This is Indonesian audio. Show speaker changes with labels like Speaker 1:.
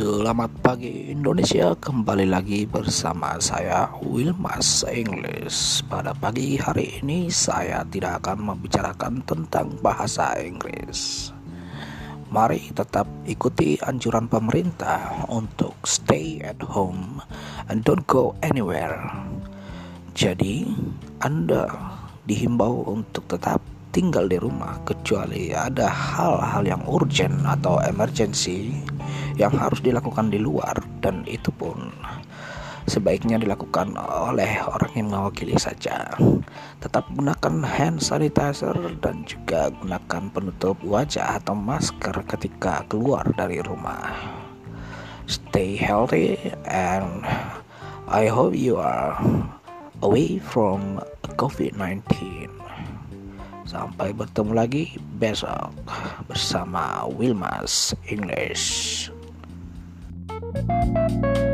Speaker 1: Selamat pagi Indonesia. Kembali lagi bersama saya Wilmas English. Pada pagi hari ini saya tidak akan membicarakan tentang bahasa Inggris. Mari tetap ikuti anjuran pemerintah untuk stay at home and don't go anywhere. Jadi Anda dihimbau untuk tetap tinggal di rumah kecuali ada hal-hal yang urgent atau emergency yang harus dilakukan di luar dan itu pun sebaiknya dilakukan oleh orang yang mewakili saja. Tetap gunakan hand sanitizer dan juga gunakan penutup wajah atau masker ketika keluar dari rumah. Stay healthy and I hope you are away from COVID-19. Sampai bertemu lagi besok bersama Wilmas English. thank you